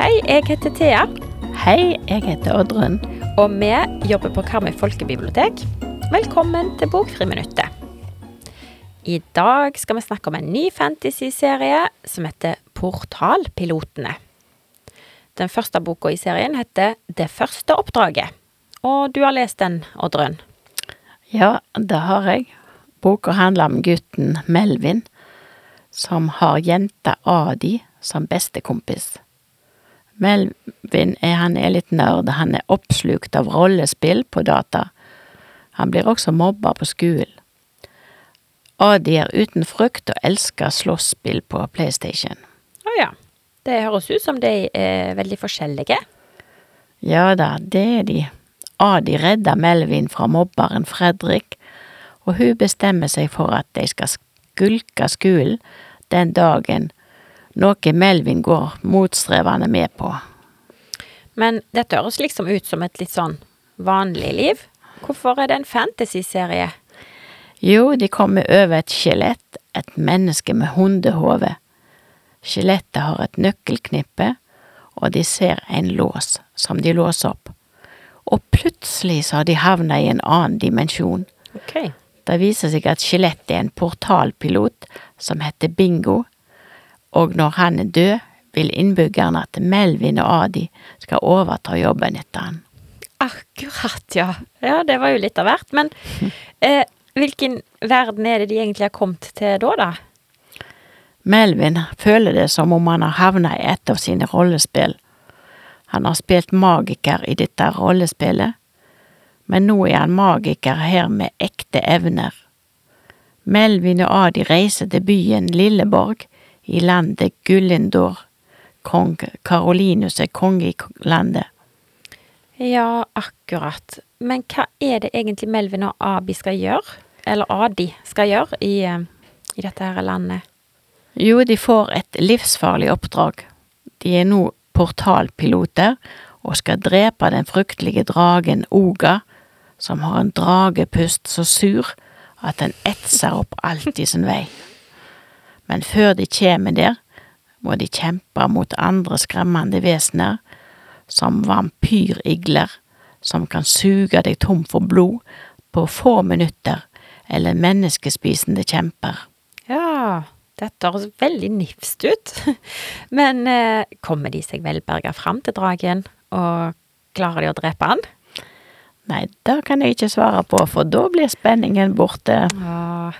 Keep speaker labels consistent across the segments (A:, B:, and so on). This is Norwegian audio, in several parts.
A: Hei, jeg heter Thea,
B: Hei, jeg heter Oddrun.
A: og vi jobber på Karmøy folkebibliotek. Velkommen til Bokfriminuttet. I dag skal vi snakke om en ny fantasy-serie som heter Portalpilotene. Den første boka i serien heter Det første oppdraget. Og du har lest den, Oddrun.
B: Ja, det har jeg. Boka handler om gutten Melvin, som har jenta Adi som bestekompis. Melvin er, han er litt nerd, han er oppslukt av rollespill på data. Han blir også mobba på skolen. Adi er uten frukt og elsker slåsspill på PlayStation.
A: Å ja. Det høres ut som de er veldig forskjellige.
B: Ja da, det er de. Adi redder Melvin fra mobberen Fredrik, og hun bestemmer seg for at de skal skulke skolen den dagen, noe Melvin går motstrevende med på.
A: Men dette høres liksom ut som et litt sånn vanlig liv. Hvorfor er det en fantasy-serie?
B: Jo, de kommer over et skjelett, et menneske med hundehode. Skjelettet har et nøkkelknippe, og de ser en lås som de låser opp. Og plutselig så har de havna i en annen dimensjon.
A: Okay.
B: Det viser seg at skjelettet er en portalpilot som heter Bingo, og når han er død, vil innbyggerne at Melvin og Adi skal overta jobben etter han.
A: Akkurat, ja. Ja, det var jo litt av hvert. Men eh, hvilken verden er det de egentlig har kommet til da, da?
B: Melvin føler det som om han har havnet i et av sine rollespill. Han har spilt magiker i dette rollespillet, men nå er han magiker her med ekte evner. Melvin og Adi reiser til byen Lilleborg i landet Gullindor. Kong Karolinus er konge i landet.
A: Ja, akkurat. Men hva er det egentlig Melvin og Abi skal gjøre? Eller Adi skal gjøre i, eh, i dette her landet?
B: Jo, de får et livsfarlig oppdrag. De er nå portalpiloter og skal drepe den fryktelige dragen Oga, som har en dragepust så sur at den etser opp alt i sin vei. Men før de kommer der, må de kjempe mot andre skremmende vesener, som vampyrigler, som kan suge deg tom for blod på få minutter, eller menneskespisende kjemper.
A: Ja, dette høres veldig nifst ut. Men eh, kommer de seg velberga fram til dragen, og klarer de å drepe han?
B: Nei, det kan jeg ikke svare på, for da blir spenningen borte.
A: Åh,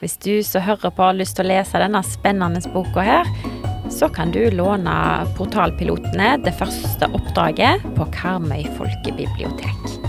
A: hvis du som hører på har lyst til å lese denne spennende boka her, så kan du låne Portalpilotene, det første oppdraget, på Karmøy folkebibliotek.